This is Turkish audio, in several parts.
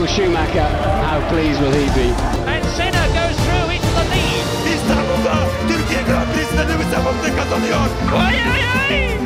Michael Schumacher, how pleased will he be? And Senna goes through into the lead. İstanbul'da Türkiye Grand Prix'sinde Lewis Hamilton kazanıyor. Ay ay ay!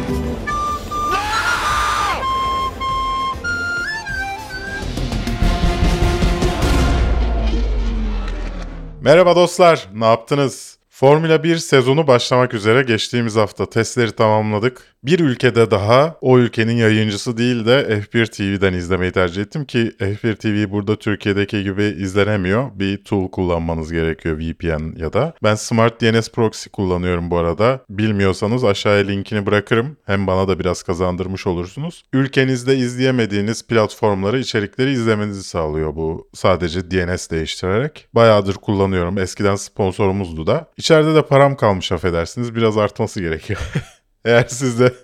Merhaba dostlar, ne yaptınız? Formula 1 sezonu başlamak üzere geçtiğimiz hafta testleri tamamladık. Bir ülkede daha o ülkenin yayıncısı değil de F1 TV'den izlemeyi tercih ettim ki F1 TV burada Türkiye'deki gibi izlenemiyor. Bir tool kullanmanız gerekiyor VPN ya da. Ben Smart DNS Proxy kullanıyorum bu arada. Bilmiyorsanız aşağıya linkini bırakırım. Hem bana da biraz kazandırmış olursunuz. Ülkenizde izleyemediğiniz platformları, içerikleri izlemenizi sağlıyor bu sadece DNS değiştirerek. Bayağıdır kullanıyorum. Eskiden sponsorumuzdu da. İçeride de param kalmış affedersiniz. Biraz artması gerekiyor. Eğer siz de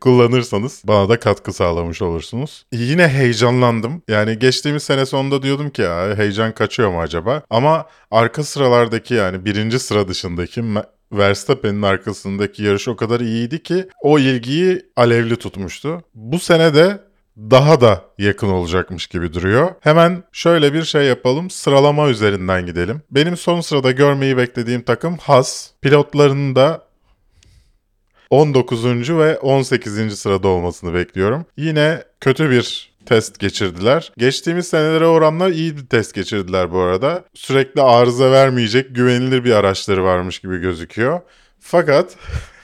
kullanırsanız bana da katkı sağlamış olursunuz. Yine heyecanlandım. Yani geçtiğimiz sene sonunda diyordum ki ya heyecan kaçıyor mu acaba? Ama arka sıralardaki yani birinci sıra dışındaki Verstappen'in arkasındaki yarış o kadar iyiydi ki o ilgiyi alevli tutmuştu. Bu sene de daha da yakın olacakmış gibi duruyor. Hemen şöyle bir şey yapalım. Sıralama üzerinden gidelim. Benim son sırada görmeyi beklediğim takım Haas. Pilotlarının da 19. ve 18. sırada olmasını bekliyorum. Yine kötü bir test geçirdiler. Geçtiğimiz senelere oranla iyi bir test geçirdiler bu arada. Sürekli arıza vermeyecek güvenilir bir araçları varmış gibi gözüküyor. Fakat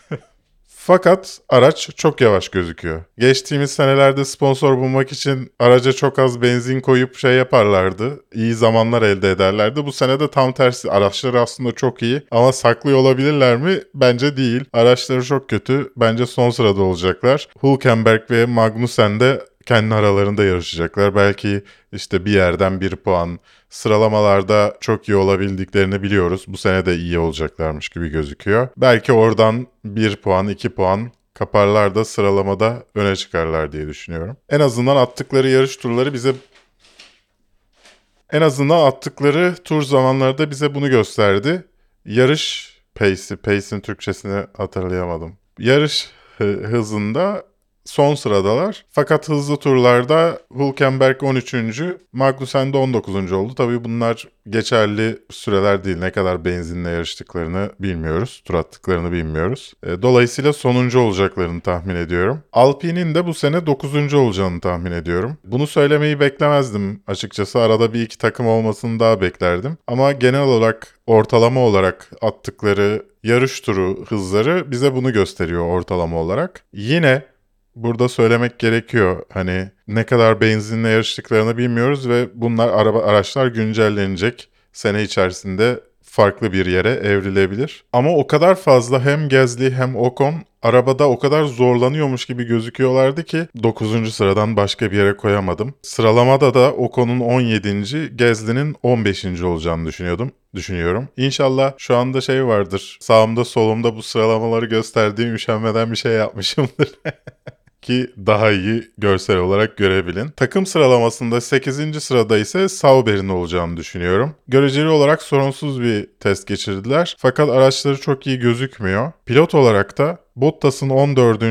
Fakat araç çok yavaş gözüküyor. Geçtiğimiz senelerde sponsor bulmak için araca çok az benzin koyup şey yaparlardı. İyi zamanlar elde ederlerdi. Bu sene de tam tersi. Araçları aslında çok iyi ama saklıyor olabilirler mi? Bence değil. Araçları çok kötü. Bence son sırada olacaklar. Hülkenberg ve Magnussen de kendi aralarında yarışacaklar. Belki işte bir yerden bir puan. Sıralamalarda çok iyi olabildiklerini biliyoruz. Bu sene de iyi olacaklarmış gibi gözüküyor. Belki oradan bir puan, iki puan kaparlar da sıralamada öne çıkarlar diye düşünüyorum. En azından attıkları yarış turları bize en azından attıkları tur zamanları da bize bunu gösterdi. Yarış pace'i, pace'in Türkçesini hatırlayamadım. Yarış hızında son sıradalar. Fakat hızlı turlarda Hülkenberg 13. Magnussen de 19. oldu. Tabii bunlar geçerli süreler değil. Ne kadar benzinle yarıştıklarını bilmiyoruz. Tur attıklarını bilmiyoruz. E, dolayısıyla sonuncu olacaklarını tahmin ediyorum. Alpine'in de bu sene 9. olacağını tahmin ediyorum. Bunu söylemeyi beklemezdim açıkçası. Arada bir iki takım olmasını daha beklerdim. Ama genel olarak ortalama olarak attıkları yarış turu hızları bize bunu gösteriyor ortalama olarak. Yine burada söylemek gerekiyor. Hani ne kadar benzinle yarıştıklarını bilmiyoruz ve bunlar araba araçlar güncellenecek. Sene içerisinde farklı bir yere evrilebilir. Ama o kadar fazla hem Gezli hem Ocon arabada o kadar zorlanıyormuş gibi gözüküyorlardı ki 9. sıradan başka bir yere koyamadım. Sıralamada da Ocon'un 17. Gezli'nin 15. olacağını düşünüyordum düşünüyorum. İnşallah şu anda şey vardır. Sağımda solumda bu sıralamaları gösterdiğim üşenmeden bir şey yapmışımdır. ki daha iyi görsel olarak görebilin. Takım sıralamasında 8. sırada ise Sauber'in olacağını düşünüyorum. Göreceli olarak sorunsuz bir test geçirdiler fakat araçları çok iyi gözükmüyor. Pilot olarak da Bottas'ın 14.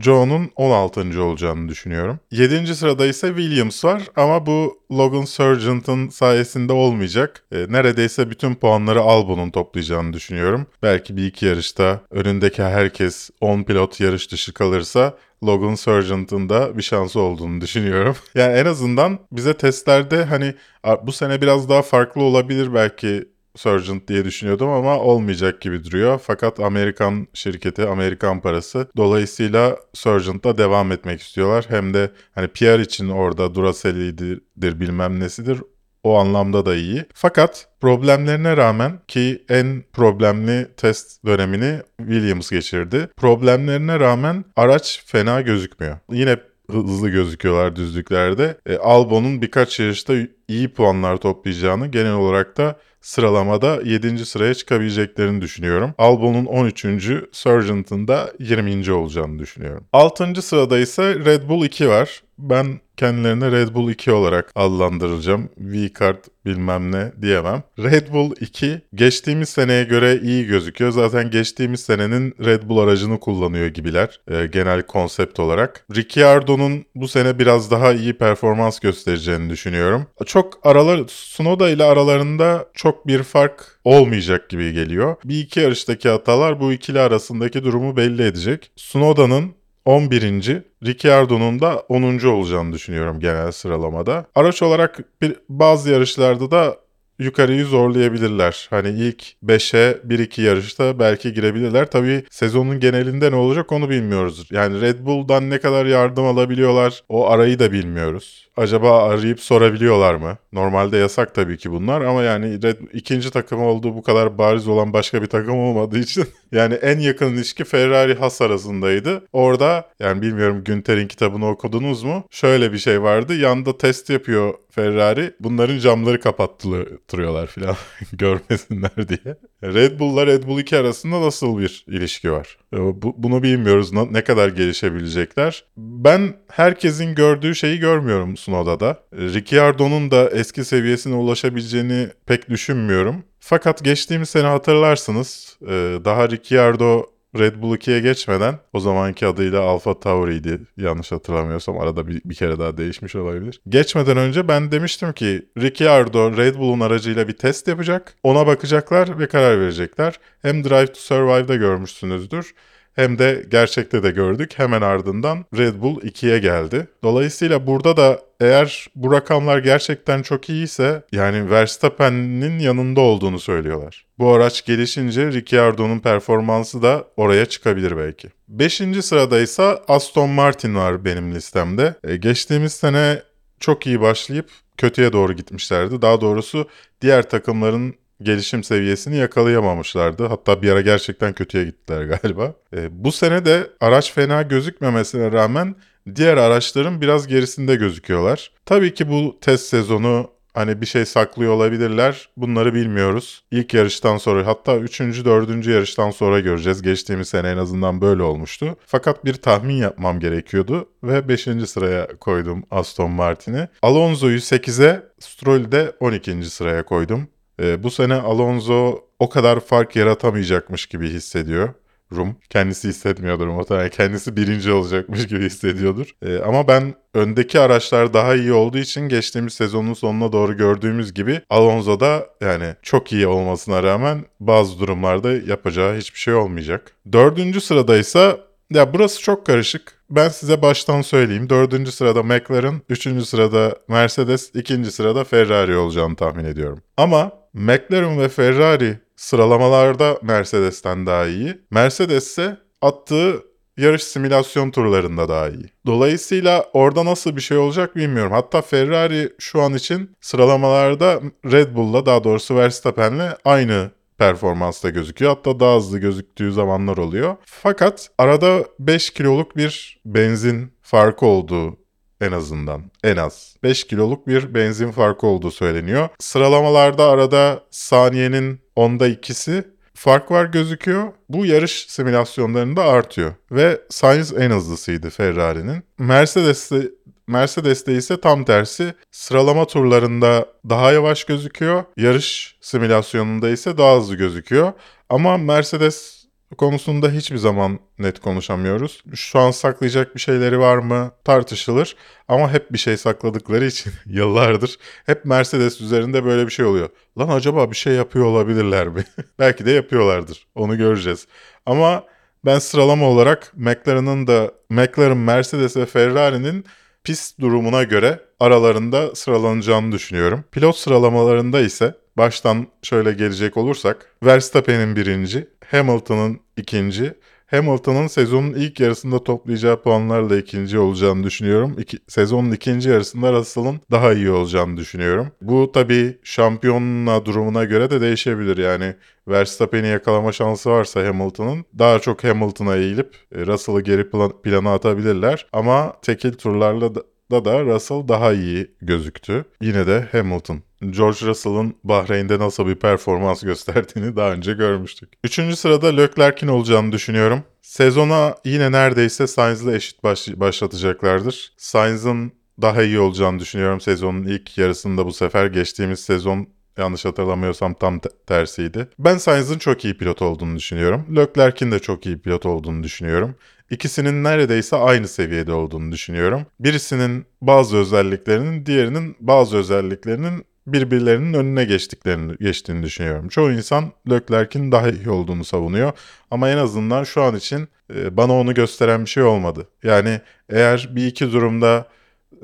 Joe'nun 16. olacağını düşünüyorum. 7. sırada ise Williams var ama bu Logan Sargent'ın sayesinde olmayacak. E, neredeyse bütün puanları Albon'un toplayacağını düşünüyorum. Belki bir iki yarışta önündeki herkes 10 pilot yarış dışı kalırsa Logan Sargent'ın da bir şansı olduğunu düşünüyorum. Yani en azından bize testlerde hani bu sene biraz daha farklı olabilir belki Sargent diye düşünüyordum ama olmayacak gibi duruyor. Fakat Amerikan şirketi, Amerikan parası. Dolayısıyla Sargent'la devam etmek istiyorlar. Hem de hani PR için orada Duracell'idir bilmem nesidir. O anlamda da iyi. Fakat problemlerine rağmen ki en problemli test dönemini Williams geçirdi. Problemlerine rağmen araç fena gözükmüyor. Yine hızlı gözüküyorlar düzlüklerde. E, Albon'un birkaç yarışta iyi puanlar toplayacağını genel olarak da sıralamada 7. sıraya çıkabileceklerini düşünüyorum. Albon'un 13. Sargent'ın da 20. olacağını düşünüyorum. 6. sırada ise Red Bull 2 var. Ben kendilerine Red Bull 2 olarak adlandıracağım. V-Card bilmem ne diyemem. Red Bull 2 geçtiğimiz seneye göre iyi gözüküyor. Zaten geçtiğimiz senenin Red Bull aracını kullanıyor gibiler e, genel konsept olarak. Ricciardo'nun bu sene biraz daha iyi performans göstereceğini düşünüyorum. Çok çok aralar Sunoda ile aralarında çok bir fark olmayacak gibi geliyor. Bir iki yarıştaki hatalar bu ikili arasındaki durumu belli edecek. Sunoda'nın 11. Ricciardo'nun da 10. olacağını düşünüyorum genel sıralamada. Araç olarak bir, bazı yarışlarda da yukarıyı zorlayabilirler. Hani ilk 5'e 1-2 yarışta belki girebilirler. Tabii sezonun genelinde ne olacak onu bilmiyoruz. Yani Red Bull'dan ne kadar yardım alabiliyorlar o arayı da bilmiyoruz. Acaba arayıp sorabiliyorlar mı? Normalde yasak tabii ki bunlar ama yani Red, ikinci takım olduğu bu kadar bariz olan başka bir takım olmadığı için yani en yakın ilişki Ferrari Haas arasındaydı. Orada yani bilmiyorum Günter'in kitabını okudunuz mu? Şöyle bir şey vardı. Yanda test yapıyor Ferrari. Bunların camları kapattırıyorlar falan görmesinler diye. Red Bull'la Red Bull 2 arasında nasıl bir ilişki var? Bu, bunu bilmiyoruz. Ne kadar gelişebilecekler. Ben herkesin gördüğü şeyi görmüyorum Sunoda'da. Ricciardo'nun da eski seviyesine ulaşabileceğini pek düşünmüyorum. Fakat geçtiğimiz sene hatırlarsınız daha Ricciardo Red Bull 2'ye geçmeden o zamanki adıyla Alfa Tauri'ydi yanlış hatırlamıyorsam arada bir, bir kere daha değişmiş olabilir. Geçmeden önce ben demiştim ki Ricciardo Red Bull'un aracıyla bir test yapacak. Ona bakacaklar ve karar verecekler. Hem Drive to Survive'da görmüşsünüzdür hem de gerçekte de gördük. Hemen ardından Red Bull 2'ye geldi. Dolayısıyla burada da eğer bu rakamlar gerçekten çok iyiyse yani Verstappen'in yanında olduğunu söylüyorlar. Bu araç gelişince Ricciardo'nun performansı da oraya çıkabilir belki. Beşinci sırada ise Aston Martin var benim listemde. E, geçtiğimiz sene çok iyi başlayıp kötüye doğru gitmişlerdi. Daha doğrusu diğer takımların gelişim seviyesini yakalayamamışlardı. Hatta bir ara gerçekten kötüye gittiler galiba. E, bu sene de araç fena gözükmemesine rağmen diğer araçların biraz gerisinde gözüküyorlar. Tabii ki bu test sezonu hani bir şey saklıyor olabilirler. Bunları bilmiyoruz. İlk yarıştan sonra hatta 3. 4. yarıştan sonra göreceğiz. Geçtiğimiz sene en azından böyle olmuştu. Fakat bir tahmin yapmam gerekiyordu ve 5. sıraya koydum Aston Martin'i. Alonso'yu 8'e, Stroll'ü de 12. sıraya koydum. E, bu sene Alonso o kadar fark yaratamayacakmış gibi hissediyor. Rum. Kendisi hissetmiyordur muhtemelen. Kendisi birinci olacakmış gibi hissediyordur. E, ama ben öndeki araçlar daha iyi olduğu için geçtiğimiz sezonun sonuna doğru gördüğümüz gibi Alonso da yani çok iyi olmasına rağmen bazı durumlarda yapacağı hiçbir şey olmayacak. Dördüncü sırada ise ya burası çok karışık. Ben size baştan söyleyeyim. Dördüncü sırada McLaren, üçüncü sırada Mercedes, ikinci sırada Ferrari olacağını tahmin ediyorum. Ama McLaren ve Ferrari sıralamalarda Mercedes'ten daha iyi. Mercedes ise attığı yarış simülasyon turlarında daha iyi. Dolayısıyla orada nasıl bir şey olacak bilmiyorum. Hatta Ferrari şu an için sıralamalarda Red Bull'la daha doğrusu Verstappen'le aynı performansta gözüküyor. Hatta daha hızlı gözüktüğü zamanlar oluyor. Fakat arada 5 kiloluk bir benzin farkı olduğu en azından. En az. 5 kiloluk bir benzin farkı olduğu söyleniyor. Sıralamalarda arada saniyenin onda ikisi fark var gözüküyor. Bu yarış simülasyonlarında artıyor. Ve Sainz en hızlısıydı Ferrari'nin. Mercedes'te Mercedes'te ise tam tersi sıralama turlarında daha yavaş gözüküyor. Yarış simülasyonunda ise daha hızlı gözüküyor. Ama Mercedes konusunda hiçbir zaman net konuşamıyoruz. Şu an saklayacak bir şeyleri var mı tartışılır ama hep bir şey sakladıkları için yıllardır hep Mercedes üzerinde böyle bir şey oluyor. Lan acaba bir şey yapıyor olabilirler mi? Belki de yapıyorlardır. Onu göreceğiz. Ama ben sıralama olarak McLaren'ın da McLaren, Mercedes ve Ferrari'nin pist durumuna göre aralarında sıralanacağını düşünüyorum. Pilot sıralamalarında ise baştan şöyle gelecek olursak Verstappen'in birinci, Hamilton'ın ikinci, Hamilton'ın sezonun ilk yarısında toplayacağı puanlarla ikinci olacağını düşünüyorum. İki, sezonun ikinci yarısında Russell'ın daha iyi olacağını düşünüyorum. Bu tabii şampiyonla durumuna göre de değişebilir. Yani Verstappen'i yakalama şansı varsa Hamilton'ın daha çok Hamilton'a eğilip e, Russell'ı geri plan, plana atabilirler. Ama tekil turlarla da, da Russell daha iyi gözüktü. Yine de Hamilton. George Russell'ın Bahreyn'de nasıl bir performans gösterdiğini daha önce görmüştük. Üçüncü sırada Leclerc'in olacağını düşünüyorum. Sezona yine neredeyse Sainz'la eşit baş başlatacaklardır. Sainz'ın daha iyi olacağını düşünüyorum sezonun ilk yarısında bu sefer. Geçtiğimiz sezon yanlış hatırlamıyorsam tam tersiydi. Ben Sainz'ın çok iyi pilot olduğunu düşünüyorum. Leclerc'in de çok iyi pilot olduğunu düşünüyorum. ikisinin neredeyse aynı seviyede olduğunu düşünüyorum. Birisinin bazı özelliklerinin diğerinin bazı özelliklerinin birbirlerinin önüne geçtiklerini geçtiğini düşünüyorum. Çoğu insan Leclerc'in daha iyi olduğunu savunuyor ama en azından şu an için e, bana onu gösteren bir şey olmadı. Yani eğer bir iki durumda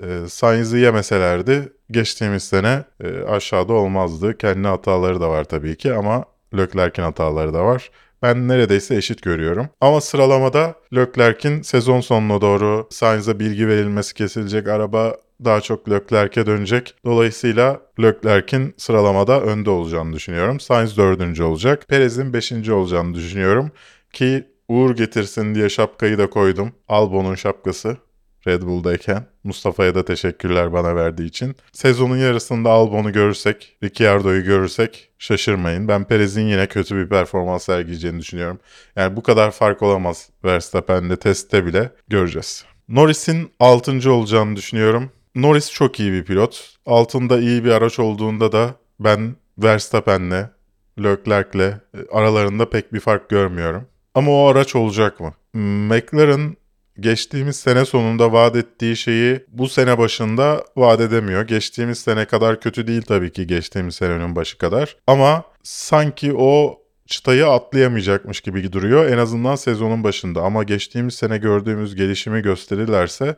e, Sainz'ı yemeselerdi geçtiğimiz sene e, aşağıda olmazdı. Kendi hataları da var tabii ki ama Leclerc'in hataları da var. Ben neredeyse eşit görüyorum. Ama sıralamada Leclerc'in sezon sonuna doğru Sainz'a bilgi verilmesi kesilecek. Araba daha çok Leclerc'e dönecek. Dolayısıyla Leclerc'in sıralamada önde olacağını düşünüyorum. Sainz dördüncü olacak. Perez'in beşinci olacağını düşünüyorum. Ki uğur getirsin diye şapkayı da koydum. Albon'un şapkası. Red Bull'dayken. Mustafa'ya da teşekkürler bana verdiği için. Sezonun yarısında Albon'u görürsek, Ricciardo'yu görürsek şaşırmayın. Ben Perez'in yine kötü bir performans sergileyeceğini düşünüyorum. Yani bu kadar fark olamaz Verstappen'de testte bile göreceğiz. Norris'in 6. olacağını düşünüyorum. Norris çok iyi bir pilot. Altında iyi bir araç olduğunda da ben Verstappen'le, Leclerc'le aralarında pek bir fark görmüyorum. Ama o araç olacak mı? McLaren geçtiğimiz sene sonunda vaat ettiği şeyi bu sene başında vaat edemiyor. Geçtiğimiz sene kadar kötü değil tabii ki geçtiğimiz senenin başı kadar. Ama sanki o çıtayı atlayamayacakmış gibi duruyor en azından sezonun başında. Ama geçtiğimiz sene gördüğümüz gelişimi gösterirlerse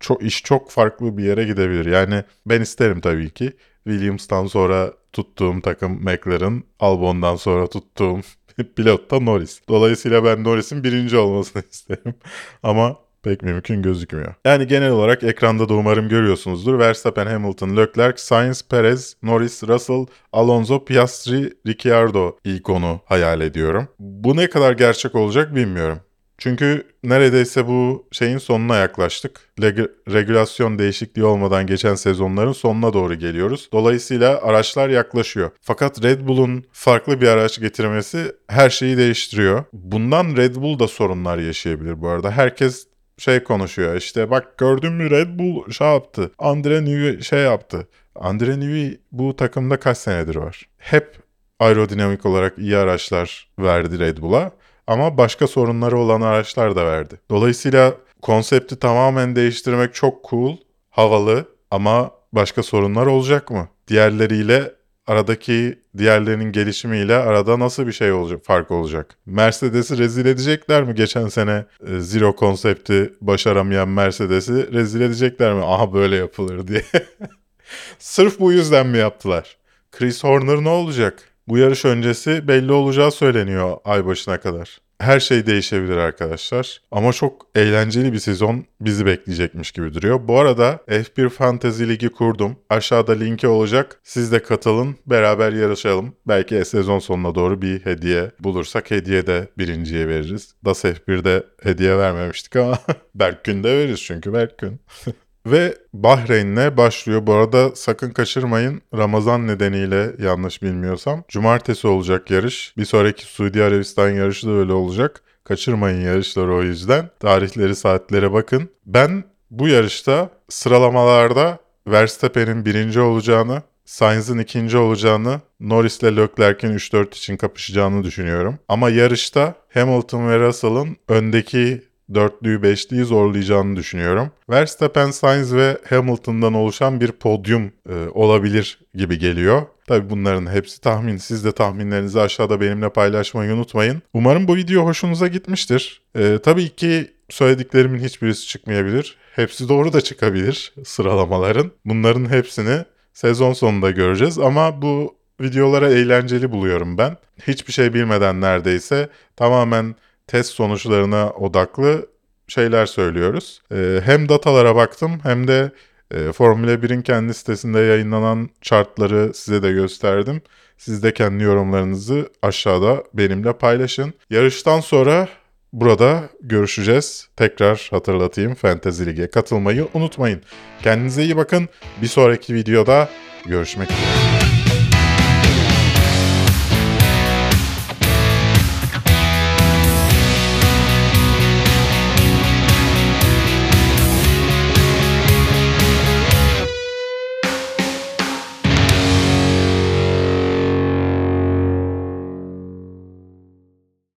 çok iş çok farklı bir yere gidebilir. Yani ben isterim tabii ki. Williams'tan sonra tuttuğum takım McLaren, Albon'dan sonra tuttuğum pilot da Norris. Dolayısıyla ben Norris'in birinci olmasını isterim. Ama pek mümkün gözükmüyor. Yani genel olarak ekranda da umarım görüyorsunuzdur. Verstappen, Hamilton, Leclerc, Sainz, Perez, Norris, Russell, Alonso, Piastri, Ricciardo ikonu hayal ediyorum. Bu ne kadar gerçek olacak bilmiyorum. Çünkü neredeyse bu şeyin sonuna yaklaştık. Leg- regülasyon değişikliği olmadan geçen sezonların sonuna doğru geliyoruz. Dolayısıyla araçlar yaklaşıyor. Fakat Red Bull'un farklı bir araç getirmesi her şeyi değiştiriyor. Bundan Red Bull da sorunlar yaşayabilir bu arada. Herkes şey konuşuyor işte bak gördün mü Red Bull şey yaptı. Andre Newey şey yaptı. Andre Newey bu takımda kaç senedir var? Hep aerodinamik olarak iyi araçlar verdi Red Bull'a ama başka sorunları olan araçlar da verdi. Dolayısıyla konsepti tamamen değiştirmek çok cool, havalı ama başka sorunlar olacak mı? Diğerleriyle aradaki diğerlerinin gelişimiyle arada nasıl bir şey olacak, fark olacak? Mercedes'i rezil edecekler mi? Geçen sene e, Zero konsepti başaramayan Mercedes'i rezil edecekler mi? Aha böyle yapılır diye. Sırf bu yüzden mi yaptılar? Chris Horner ne olacak? Bu yarış öncesi belli olacağı söyleniyor ay başına kadar. Her şey değişebilir arkadaşlar. Ama çok eğlenceli bir sezon bizi bekleyecekmiş gibi duruyor. Bu arada F1 Fantasy Ligi kurdum. Aşağıda linki olacak. Siz de katılın. Beraber yarışalım. Belki sezon sonuna doğru bir hediye bulursak hediye de birinciye veririz. DAS F1'de hediye vermemiştik ama Berkgün'de veririz çünkü Berkgün. Ve Bahreyn'le başlıyor. Bu arada sakın kaçırmayın. Ramazan nedeniyle yanlış bilmiyorsam. Cumartesi olacak yarış. Bir sonraki Suudi Arabistan yarışı da öyle olacak. Kaçırmayın yarışları o yüzden. Tarihleri saatlere bakın. Ben bu yarışta sıralamalarda Verstappen'in birinci olacağını, Sainz'ın ikinci olacağını, Norris ile Leclerc'in 3-4 için kapışacağını düşünüyorum. Ama yarışta Hamilton ve Russell'ın öndeki dörtlüyü beşliyi zorlayacağını düşünüyorum. Verstappen, Sainz ve Hamilton'dan oluşan bir podyum e, olabilir gibi geliyor. Tabi bunların hepsi tahmin. Siz de tahminlerinizi aşağıda benimle paylaşmayı unutmayın. Umarım bu video hoşunuza gitmiştir. E, tabii ki söylediklerimin hiçbirisi çıkmayabilir. Hepsi doğru da çıkabilir sıralamaların. Bunların hepsini sezon sonunda göreceğiz ama bu videolara eğlenceli buluyorum ben. Hiçbir şey bilmeden neredeyse tamamen test sonuçlarına odaklı şeyler söylüyoruz. Ee, hem datalara baktım hem de e, Formula 1'in kendi sitesinde yayınlanan chartları size de gösterdim. Siz de kendi yorumlarınızı aşağıda benimle paylaşın. Yarıştan sonra burada görüşeceğiz. Tekrar hatırlatayım Fantasy Lig'e katılmayı unutmayın. Kendinize iyi bakın. Bir sonraki videoda görüşmek üzere.